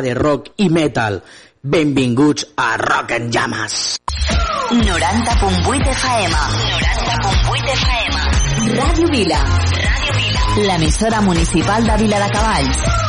de rock i metal. Benvinguts a Rock en Llames. 90.8 FM. 90.8 FM. Ràdio Vila. Ràdio Vila. L'emissora municipal de Vila de Cavalls.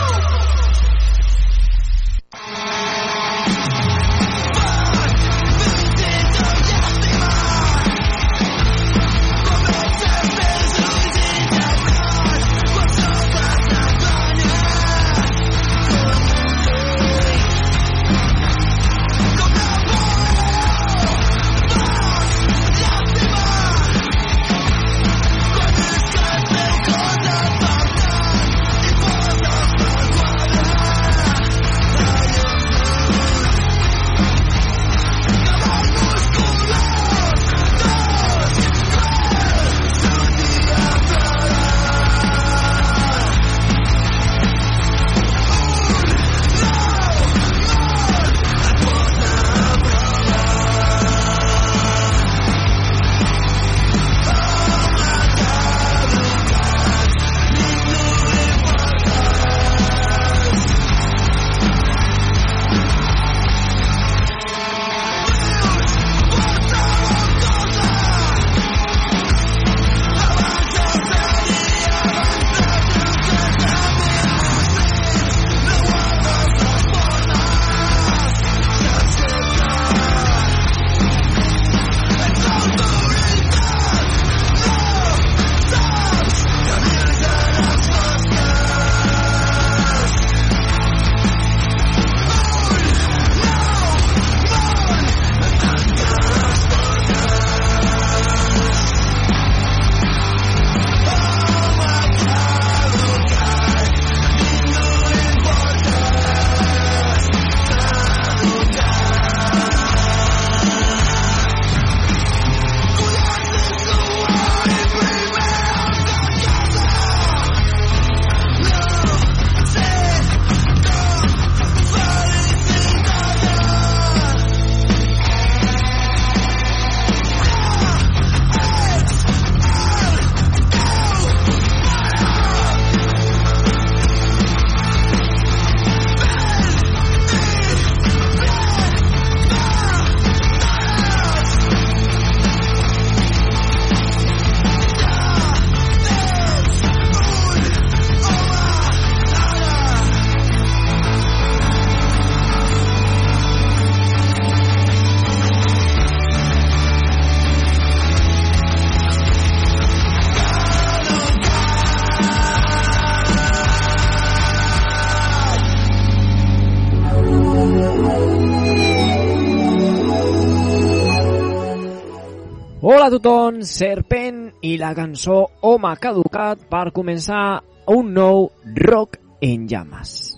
Tothom, Serpent i la cançó Home caducat per començar un nou Rock en llames.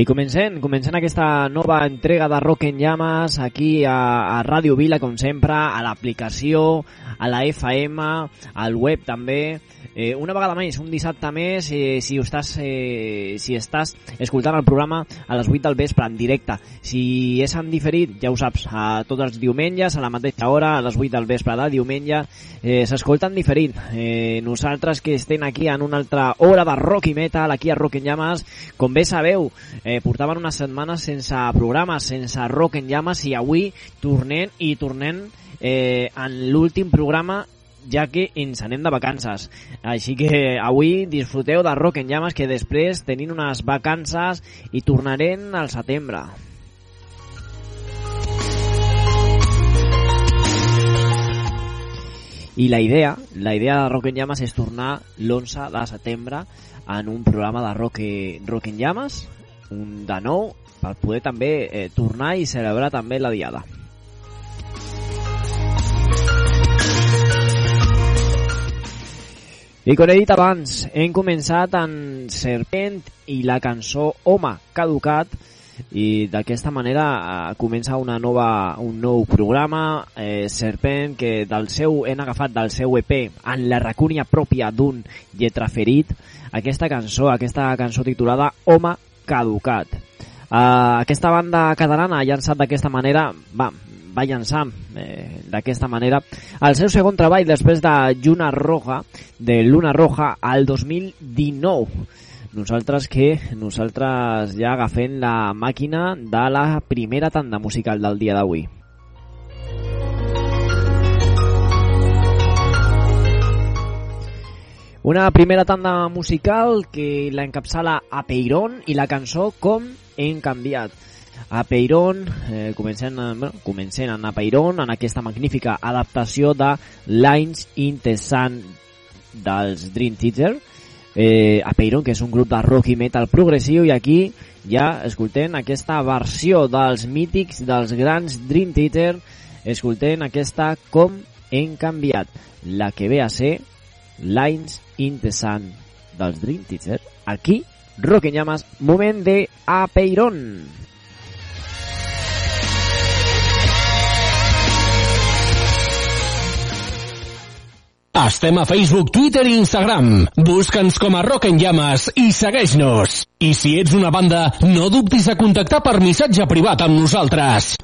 I comencem, comencem aquesta nova entrega de Rock en Llames aquí a, a Ràdio Vila, com sempre, a l'aplicació, a la FM, al web també. Eh, una vegada més, un dissabte més, eh, si, estàs, eh, si estàs escoltant el programa a les 8 del vespre en directe. Si és en diferit, ja ho saps, a tots els diumenges, a la mateixa hora, a les 8 del vespre de diumenge, eh, s'escolta en diferit. Eh, nosaltres que estem aquí en una altra hora de rock i metal, aquí a Rock en Llames, com bé sabeu, eh, portaven unes setmanes sense programes, sense rock en llames i avui tornem i tornem eh, en l'últim programa ja que ens anem de vacances. Així que avui disfruteu de Rock en Llames que després tenim unes vacances i tornarem al setembre. I la idea, la idea de Rock en Llames és tornar l'11 de setembre en un programa de Rock, rock en Llames, un de nou, per poder també eh, tornar i celebrar també la diada. I com he dit abans, hem començat en Serpent i la cançó Home caducat i d'aquesta manera eh, comença una nova, un nou programa eh, Serpent que del seu hem agafat del seu EP en la racúnia pròpia d'un lletraferit aquesta cançó, aquesta cançó titulada Home caducat. Uh, aquesta banda catalana ha llançat d'aquesta manera, va, va llançar eh, d'aquesta manera el seu segon treball després de Lluna Roja, de Luna Roja al 2019. Nosaltres que nosaltres ja agafem la màquina de la primera tanda musical del dia d'avui. Una primera tanda musical que la encapçala a Peiron i la cançó Com hem canviat. A Peiron, eh, comencem, bueno, comencem a Peiron en aquesta magnífica adaptació de Lines in the Sun dels Dream Theater. Eh, a Peiron, que és un grup de rock i metal progressiu, i aquí ja escoltem aquesta versió dels mítics, dels grans Dream Theater, escoltem aquesta Com hem canviat, la que ve a ser Lines in the Sun dels Dream Theater, aquí, Rock en Llamas, moment de Apeirón. Estem a Facebook, Twitter i Instagram. Busca'ns com a Rock en Llames i segueix-nos. I si ets una banda, no dubtis a contactar per missatge privat amb nosaltres.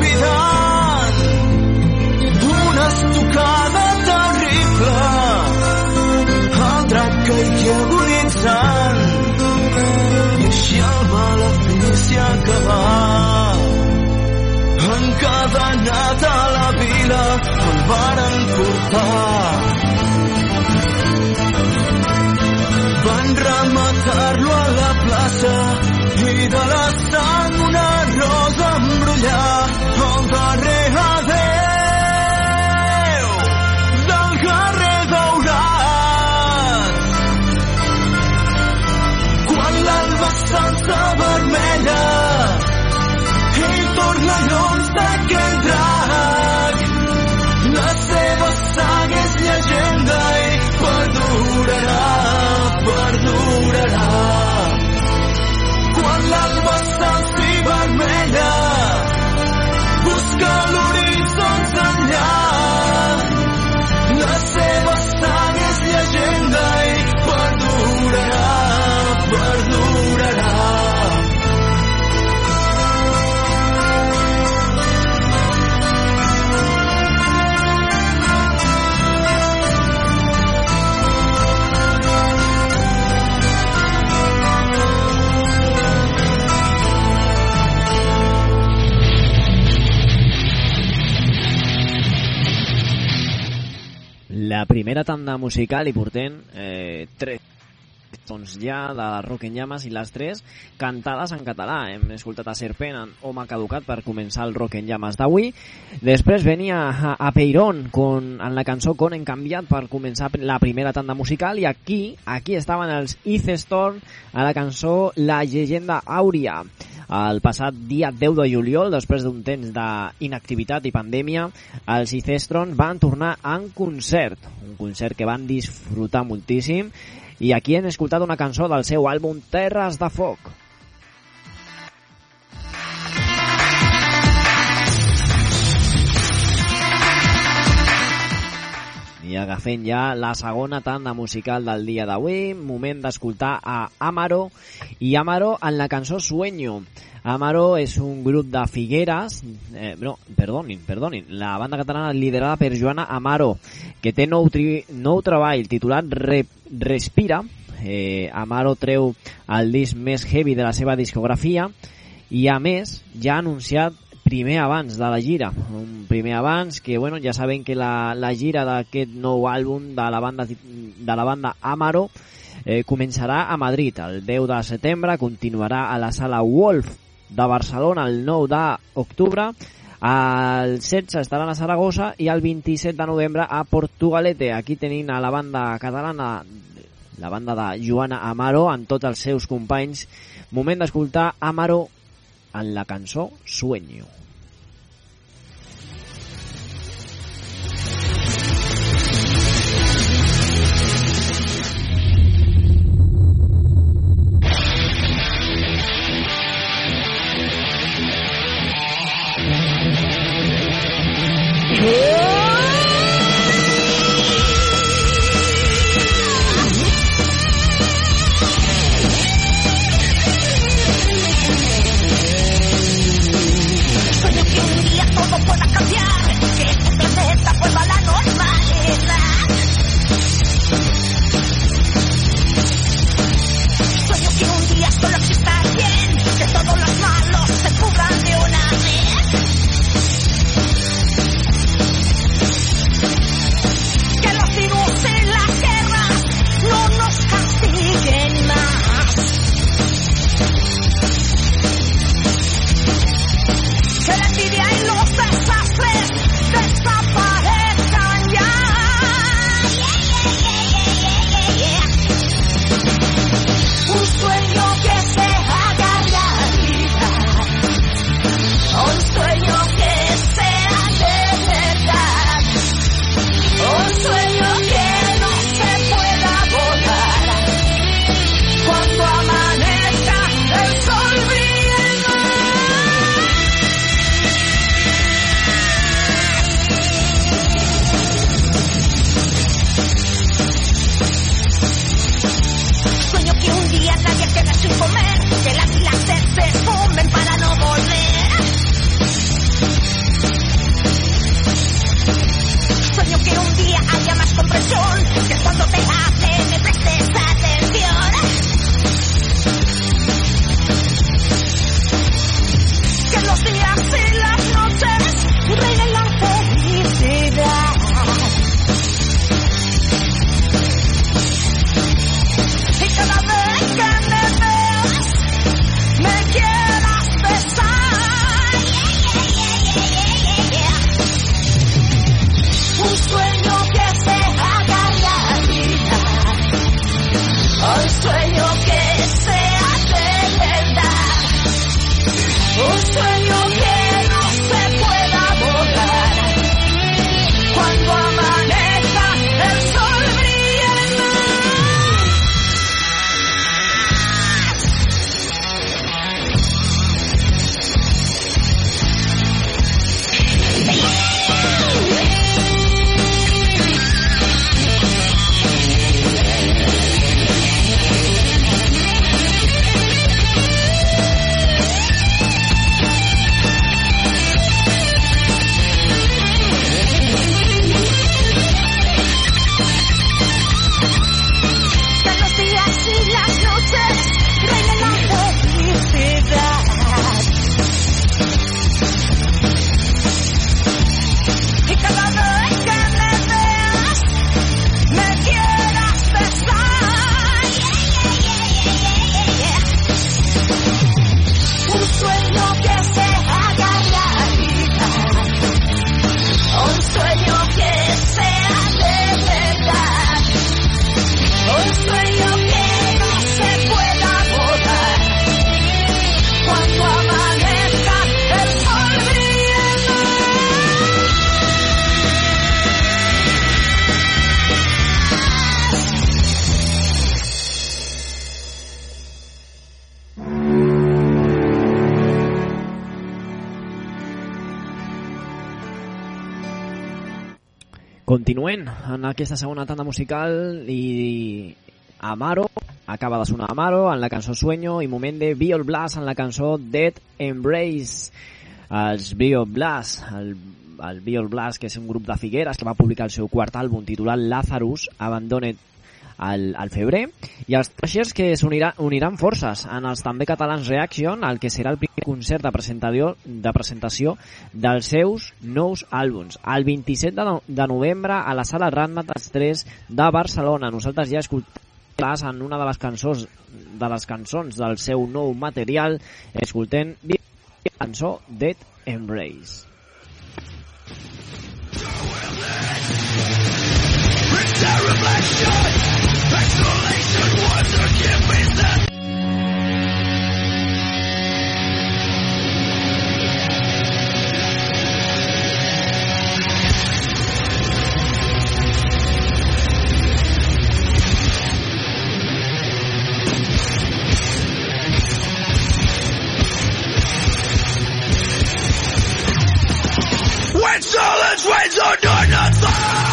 convidant d'una estocada terrible el drac i agonitzant i així el malefici acabar encadenat a la vila el varen portar van rematar-lo a la plaça i de la primera tanda musical i portem eh, tres doncs ja de Rock en Llames i les tres cantades en català. Hem escoltat a Serpent, en Home Caducat, per començar el Rock en Llames d'avui. Després venia a, a Peirón con, en la cançó Con en canviat per començar la primera tanda musical i aquí aquí estaven els Ice Storm a la cançó La llegenda àurea. El passat dia 10 de juliol, després d'un temps d'inactivitat i pandèmia, els Icestron van tornar en concert, un concert que van disfrutar moltíssim i aquí hem escoltat una cançó del seu àlbum Terres de Foc. I agafem ja la segona tanda musical del dia d'avui, moment d'escoltar a Amaro, i Amaro en la cançó Sueño. Amaro és un grup de Figueres, eh, no, perdonin, perdonin, la banda catalana liderada per Joana Amaro, que té nou, tri, nou treball titulat Re, Respira. Eh, Amaro treu el disc més heavy de la seva discografia i a més ja ha anunciat primer abans de la gira, un primer abans que bueno, ja saben que la, la gira d'aquest nou àlbum de la banda de la banda Amaro eh, començarà a Madrid el 10 de setembre, continuarà a la sala Wolf de Barcelona el 9 d'octubre, el 16 estaran a Saragossa i el 27 de novembre a Portugalete. Aquí tenim a la banda catalana, la banda de Joana Amaro, amb tots els seus companys. Moment d'escoltar Amaro en la cançó Sueño. Sueño aquesta segona tanda musical i Amaro, acaba de sonar Amaro en la cançó Sueño i moment de Biol Blast en la cançó Dead Embrace. Els Biol Blast, el, el Biol Blast, que és un grup de Figueres que va publicar el seu quart àlbum titulat Lazarus, Abandoned al, al febrer, i els Trashers que s'uniran uniran forces en els també catalans Reaction, el que serà el primer concert de presentació, de presentació dels seus nous àlbums. El 27 de, no, de novembre a la sala Ratmatas 3 de Barcelona. Nosaltres ja escoltem en una de les cançons de les cançons del seu nou material escoltem la cançó Dead Embrace. When silence reigns, I do nothing!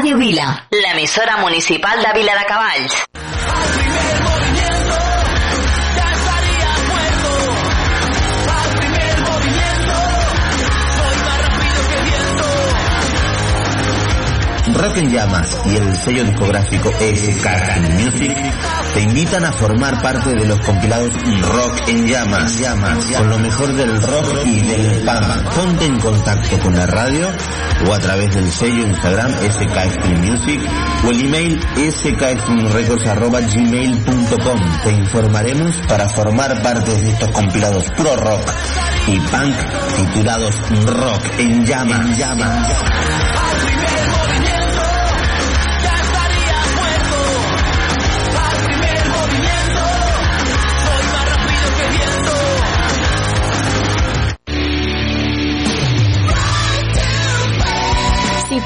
Ràdio Vila, l'emissora municipal de Vila de Cavalls. Rock en Llamas y el sello discográfico SK Music te invitan a formar parte de los compilados Rock en Llamas, llamas con lo mejor del rock y del punk. Ponte en contacto con la radio o a través del sello Instagram SK Music o el email skextremrecords.gmail.com Te informaremos para formar parte de estos compilados pro rock y punk titulados Rock en llamas. Si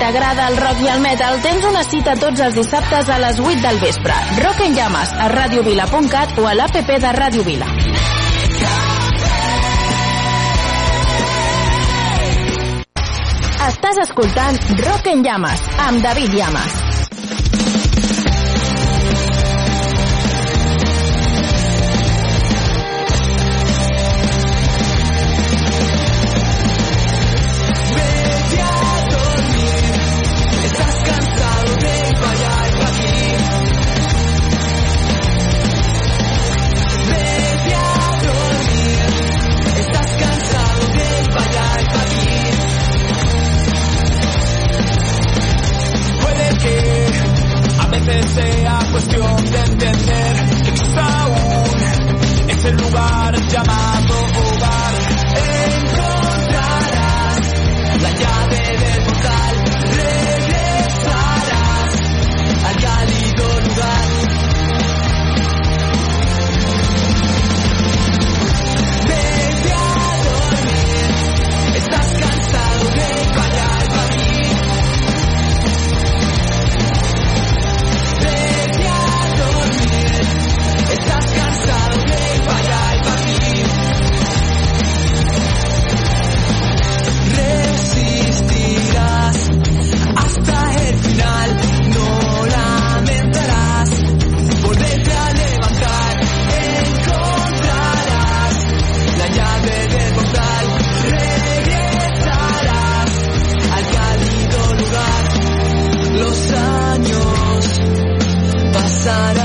t'agrada el rock i el metal, tens una cita tots els dissabtes a les 8 del vespre. Rock en llames a radiovila.cat o a l'APP de Ràdio Vila. Estàs escoltant Rock en llames amb David Llames. that I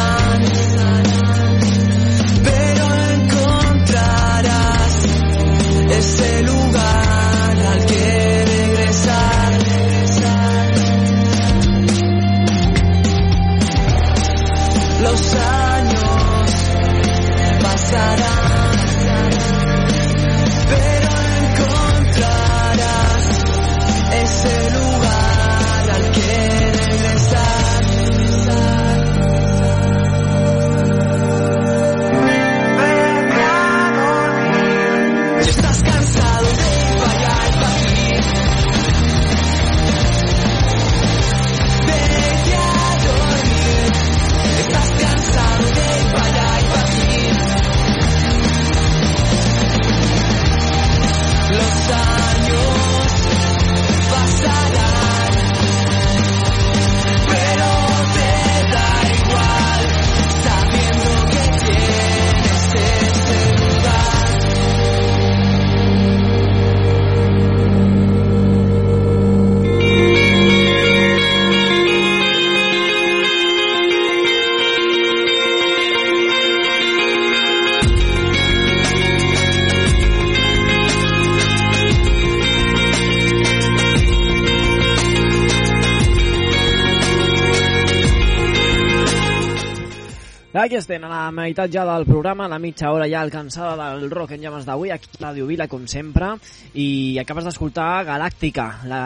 estem, a la meitat ja del programa, a la mitja hora ja alcançada del Rock en Llames d'avui, aquí a Ràdio Vila, com sempre, i acabes d'escoltar Galàctica, la,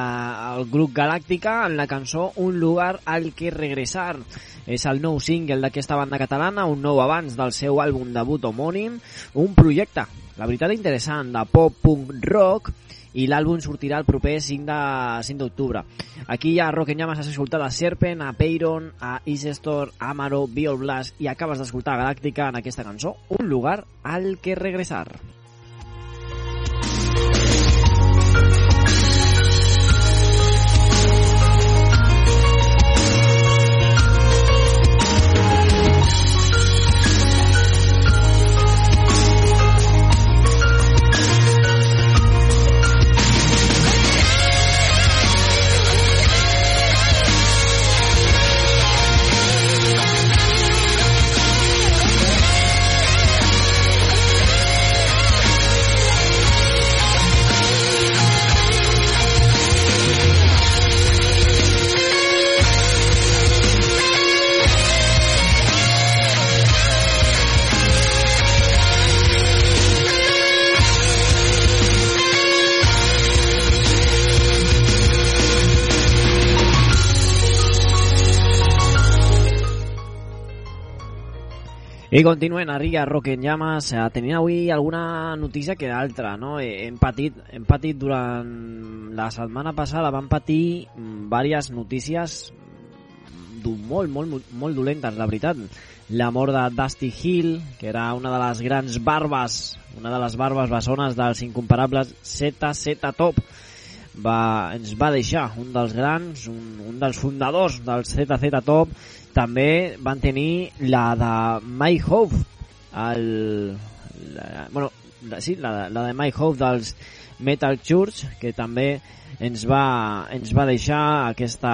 el grup Galàctica, en la cançó Un lugar al que regresar. És el nou single d'aquesta banda catalana, un nou abans del seu àlbum debut homònim, un projecte, la veritat interessant, de pop-punk rock, i l'àlbum sortirà el proper 5 de 5 d'octubre. Aquí a Rock en Llamas has escoltat a Serpent, a Peyron, a Isestor, a Amaro, Biol i acabes d'escoltar Galàctica en aquesta cançó, Un lugar al que regresar. I continuem, Ria Rock en Llamas, eh, tenint avui alguna notícia que altra, no? Eh, Hem patit, hem patit durant la setmana passada, vam patir mm, diverses notícies du- molt, molt, molt, molt dolentes, la veritat. La mort de Dusty Hill, que era una de les grans barbes, una de les barbes bessones dels incomparables ZZ Top, va, ens va deixar un dels grans, un, un dels fundadors del ZZ Top, també van tenir la de Mike Hope, el, la, bueno, la, sí, la, la de Mike Hope dels Metal Church, que també ens va, ens va deixar aquesta,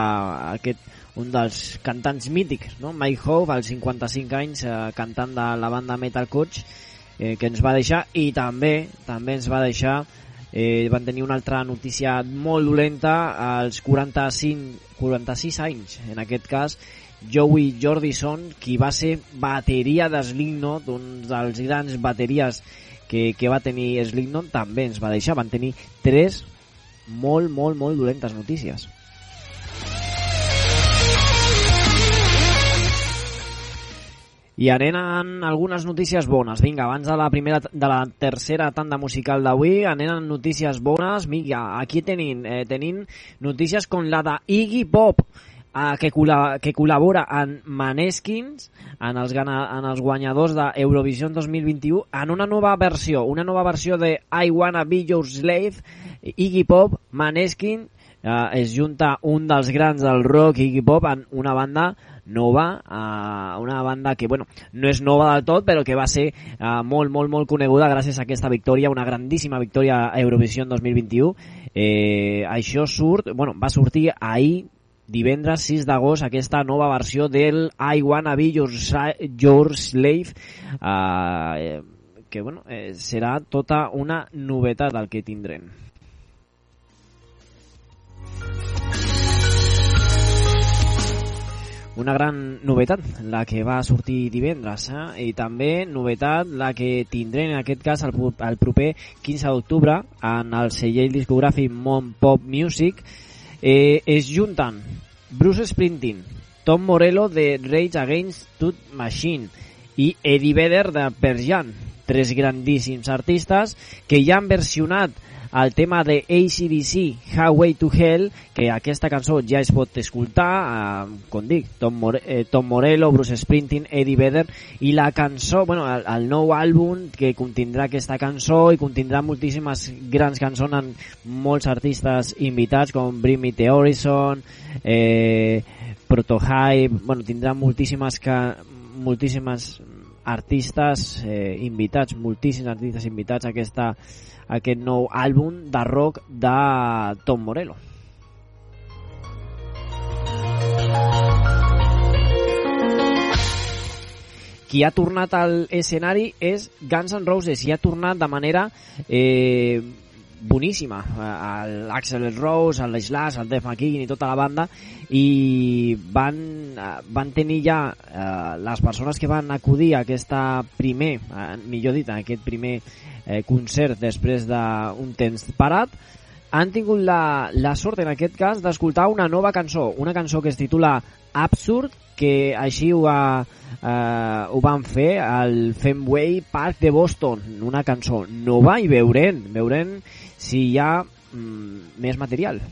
aquest, un dels cantants mítics, no? Mike Hope, als 55 anys, eh, cantant de la banda Metal Church, eh, que ens va deixar, i també també ens va deixar eh, van tenir una altra notícia molt dolenta als 45, 46 anys, en aquest cas, Joey Jordison, qui va ser bateria de Slipknot, un dels grans bateries que, que va tenir Slipknot, també ens va deixar. Van tenir tres molt, molt, molt dolentes notícies. I amb algunes notícies bones. Vinga, abans de la primera de la tercera tanda musical d'avui, amb notícies bones. Vinga, aquí tenim, eh, tenim notícies com la de Iggy Pop, eh, que, col·la, que col·labora en Maneskins, en els, en els guanyadors d'Eurovision 2021, en una nova versió, una nova versió de I Wanna Be Your Slave, Iggy Pop, Maneskin, eh, es junta un dels grans del rock, Iggy Pop, en una banda nova, eh, una banda que bueno, no és nova del tot, però que va ser eh, molt, molt, molt coneguda gràcies a aquesta victòria, una grandíssima victòria a Eurovision 2021. Eh, això surt, bueno, va sortir ahir, divendres 6 d'agost, aquesta nova versió del I Wanna Be Your, Your Slave, eh, que bueno, eh, serà tota una novetat el que tindrem. una gran novetat, la que va sortir divendres, eh? i també novetat la que tindrem en aquest cas el, el proper 15 d'octubre en el celler discogràfic Mon Pop Music eh, es junten Bruce Springsteen, Tom Morello de Rage Against the Machine i Eddie Vedder de Pearl Jam, tres grandíssims artistes que ja han versionat el tema de ACDC, Highway to Hell, que aquesta cançó ja es pot escoltar, eh, com dic, Tom, More eh, Tom Morello, Bruce Springsteen, Eddie Vedder, i la cançó, bueno, el, el nou àlbum que contindrà aquesta cançó i contindrà moltíssimes grans cançons amb molts artistes invitats com Bring Me The Horizon, eh, Protohype, bueno, tindrà moltíssimes, ca moltíssimes artistes eh, invitats, moltíssims artistes invitats a, aquesta, a aquest nou àlbum de rock de Tom Morello. Qui ha tornat al escenari és Guns N' Roses i ha tornat de manera eh, boníssima eh, l'Axel Rose, el Slash, el Def McKean i tota la banda i van, eh, van tenir ja eh, les persones que van acudir a aquesta primer, eh, millor dit, a aquest primer eh, concert després d'un temps parat han tingut la, la sort en aquest cas d'escoltar una nova cançó, una cançó que es titula Absurd, que així ho, va, eh, ho van fer al Fenway Park de Boston, una cançó nova i veurem, veurem si hi ha mm, més material.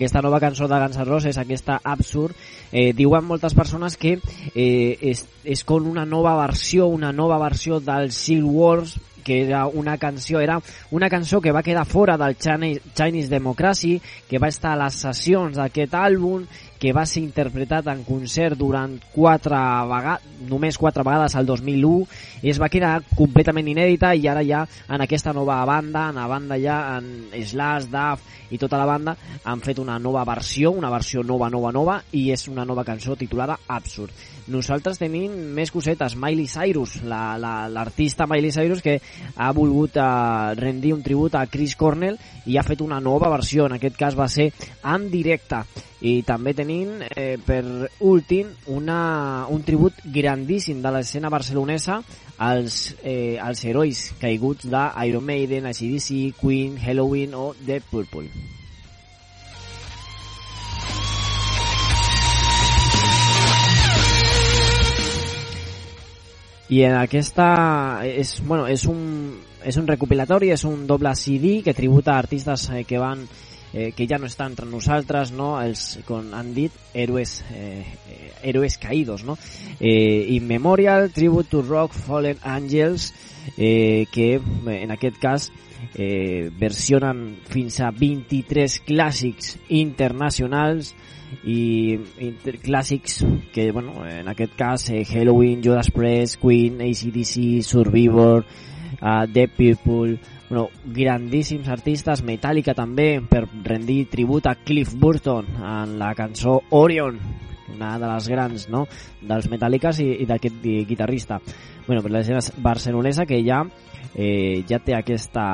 aquesta nova cançó de Guns N' Roses, aquesta Absurd, eh, diuen moltes persones que eh, és, és com una nova versió, una nova versió del Seal Wars, que era una canció, era una cançó que va quedar fora del Chinese, Chinese Democracy, que va estar a les sessions d'aquest àlbum, que va ser interpretat en concert durant quatre vegades, només quatre vegades al 2001, i es va quedar completament inèdita i ara ja en aquesta nova banda, en la banda ja en Slash, Duff i tota la banda han fet una nova versió, una versió nova, nova, nova i és una nova cançó titulada Absurd. Nosaltres tenim més cosetes, Miley Cyrus, l'artista la, la, Miley Cyrus que ha volgut eh, rendir un tribut a Chris Cornell i ha fet una nova versió, en aquest cas va ser en directe i també tenint eh, per últim una, un tribut grandíssim de l'escena barcelonesa als, eh, als herois caiguts d'Iron Maiden, ACDC, Queen, Halloween o The Purple. i en aquesta és, bueno, és, un, és un recopilatori, és un doble CD que tributa artistes eh, que van que ja no estan entre nosaltres, no? els, com han dit, héroes, eh, eh, héroes caídos. No? Eh, In Memorial, Tribute to Rock, Fallen Angels, eh, que en aquest cas eh, versionen fins a 23 clàssics internacionals i, i clàssics que, bueno, en aquest cas eh, Halloween, Judas Priest, Queen, ACDC, Survivor, uh, Dead People, bueno, grandíssims artistes, Metallica també, per rendir tribut a Cliff Burton en la cançó Orion, una de les grans no? dels Metallicas i, i d'aquest guitarrista. Bueno, per l'escena barcelonesa que ja eh, ja té aquesta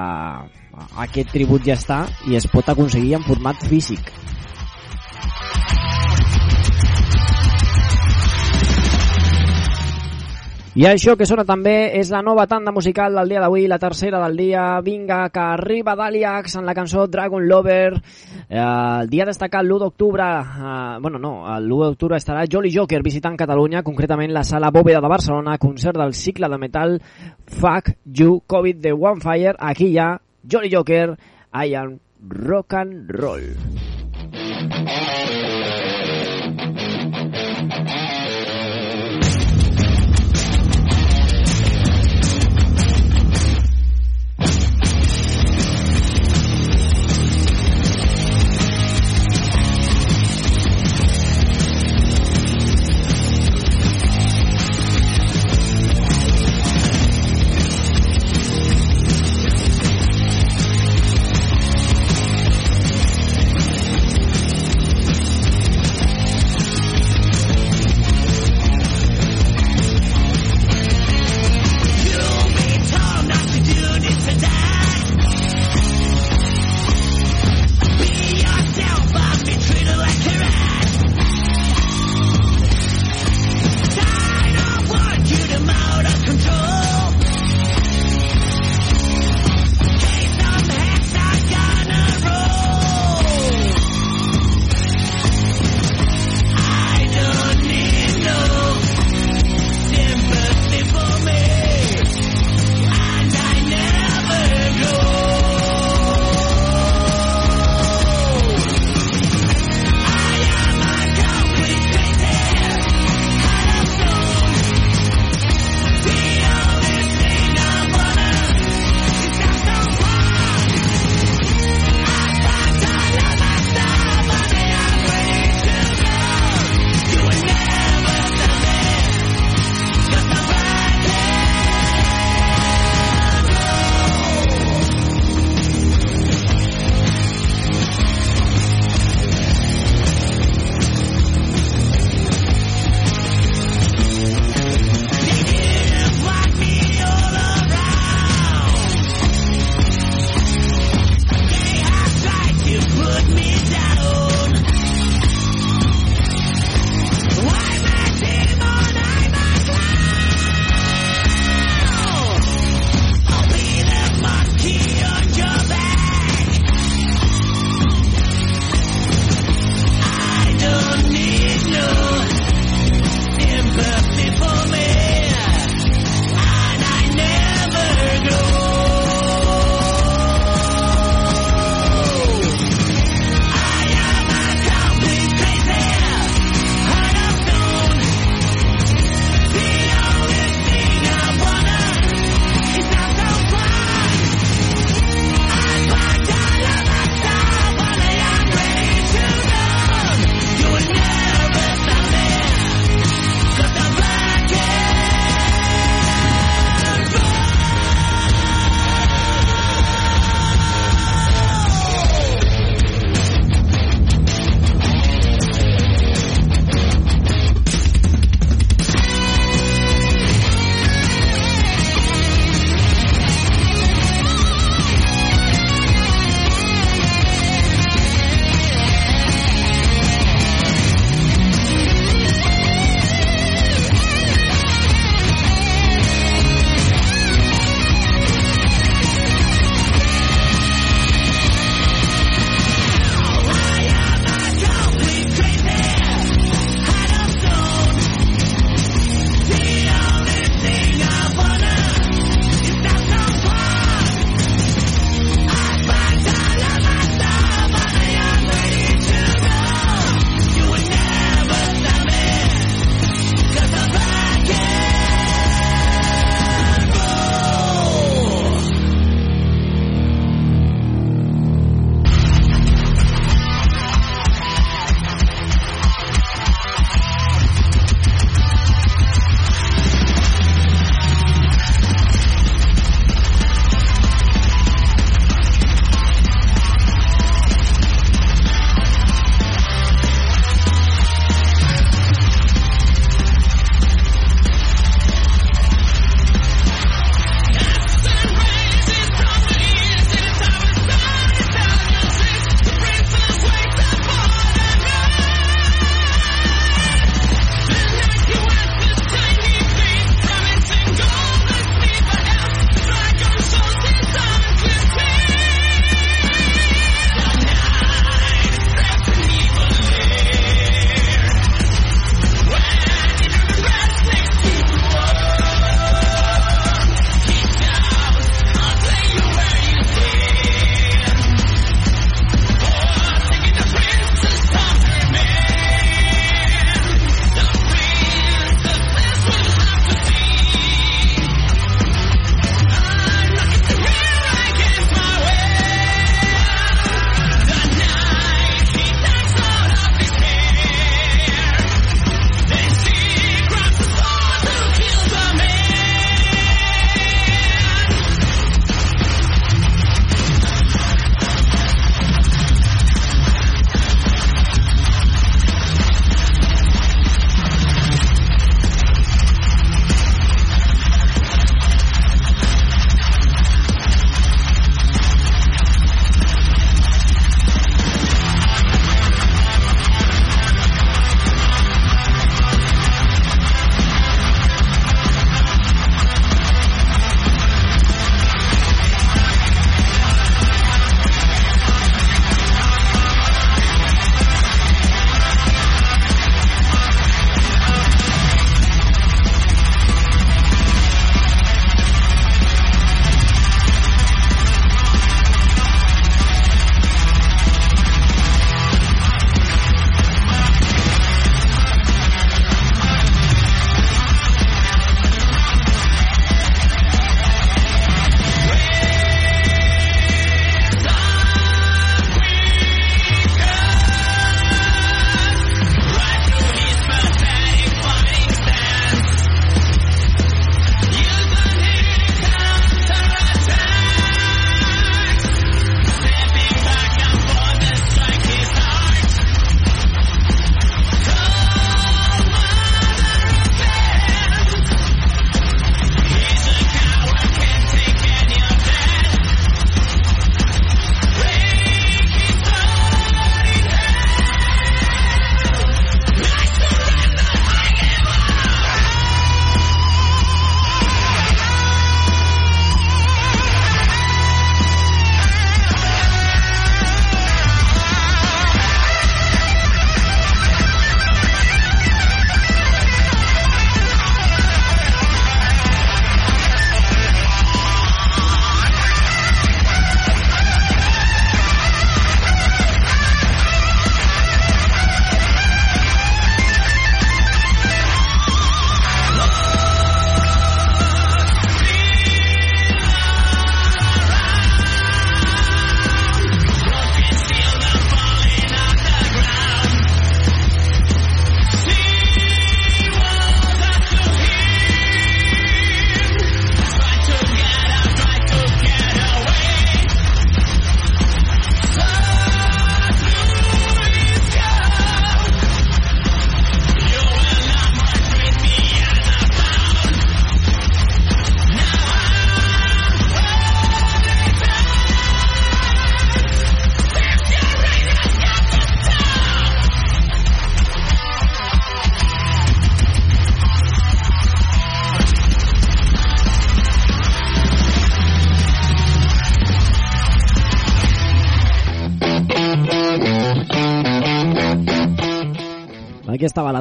aquest tribut ja està i es pot aconseguir en format físic I això que sona també és la nova tanda musical del dia d'avui, la tercera del dia. Vinga, que arriba Daliax en la cançó Dragon Lover. Eh, el dia destacat l'1 d'octubre, eh, bueno, no, l'1 d'octubre estarà Jolly Joker visitant Catalunya, concretament la sala Bòveda de Barcelona, concert del cicle de metal Fuck You COVID de One Fire. Aquí hi ha Jolly Joker, I am rock and roll.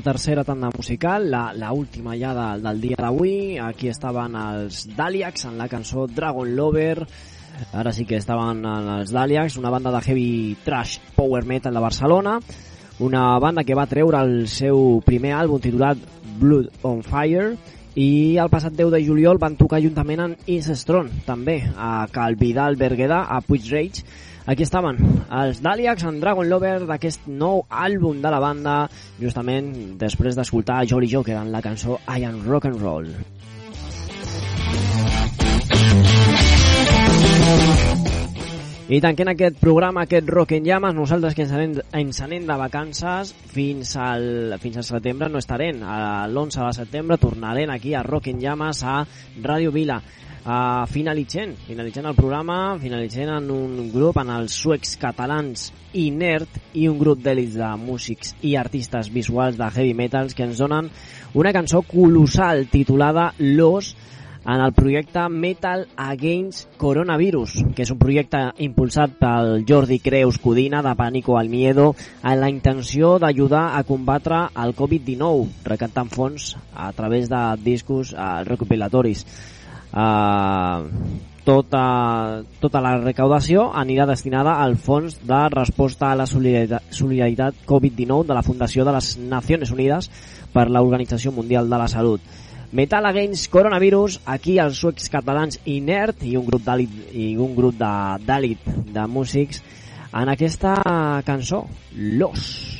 Tercera tanda musical, la, la última ja de, del dia d'avui. Aquí estaven els Daliacs en la cançó Dragon Lover. Ara sí que estaven els Daliacs, una banda de heavy trash power metal de Barcelona. Una banda que va treure el seu primer àlbum titulat Blood on Fire i el passat 10 de juliol van tocar juntament amb Is Strong, també, a Calvidal Berguedà, a Puig Rage. Aquí estaven els Daliacs en Dragon Lover d'aquest nou àlbum de la banda, justament després d'escoltar Jolly Joker en la cançó I Am Rock and Roll. I tanquem aquest programa, aquest Rock en Llames, nosaltres que ens anem, ens anem de vacances fins al, fins al setembre no estarem. L'11 de setembre tornarem aquí a Rock en Llames a Ràdio Vila. Uh, finalitzant, finalitzant el programa, finalitzant en un grup, en els suecs catalans Inert i un grup d'èlits de músics i artistes visuals de heavy metals que ens donen una cançó colossal titulada Los, en el projecte Metal Against Coronavirus, que és un projecte impulsat pel Jordi Creus Codina de Pànico al Miedo amb la intenció d'ajudar a combatre el Covid-19, recaptant fons a través de discos uh, recopilatoris. Uh, tota, tota la recaudació anirà destinada al Fons de Resposta a la Solidaritat, Solidaritat Covid-19 de la Fundació de les Nacions Unides per l'Organització Mundial de la Salut. Metal Against Coronavirus, aquí els suecs catalans Inert i un grup d'àlit i un grup d'àlit de, de músics en aquesta cançó, Los.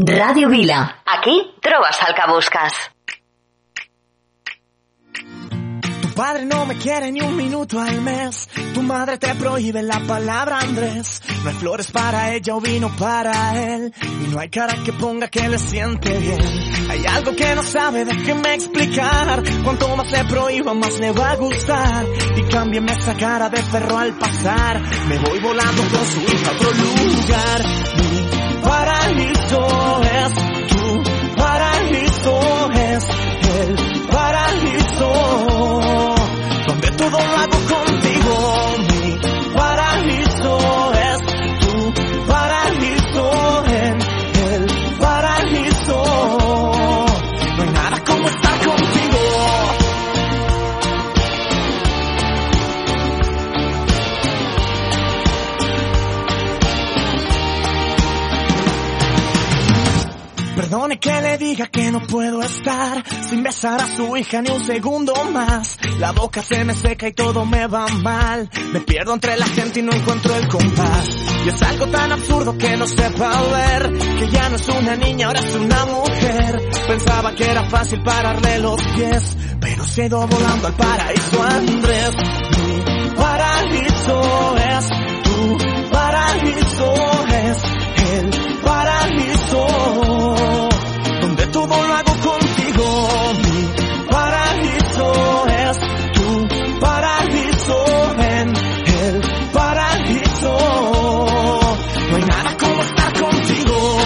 Radio Vila. Aquí trobes el que busques. Tu padre no me quiere ni un minuto al mes. Tu madre te prohíbe la palabra Andrés. No hay flores para ella o vino para él. Y no hay cara que ponga que le siente bien. Hay algo que no sabe, déjeme explicar. Cuanto más le prohíba, más le va a gustar. Y cámbiame esa cara de perro al pasar. Me voy volando con su hija a otro lugar. El paraíso. Donde todo lo Que le diga que no puedo estar sin besar a su hija ni un segundo más. La boca se me seca y todo me va mal. Me pierdo entre la gente y no encuentro el compás. Y es algo tan absurdo que no sepa ver que ya no es una niña, ahora es una mujer. Pensaba que era fácil pararle los pies, pero se ha ido volando al paraíso Andrés. Mi paraíso es tu paraíso es todo lo hago contigo. Mi paraíso es tu paraíso en el paraíso. No hay nada como estar contigo.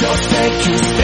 Yo sé que usted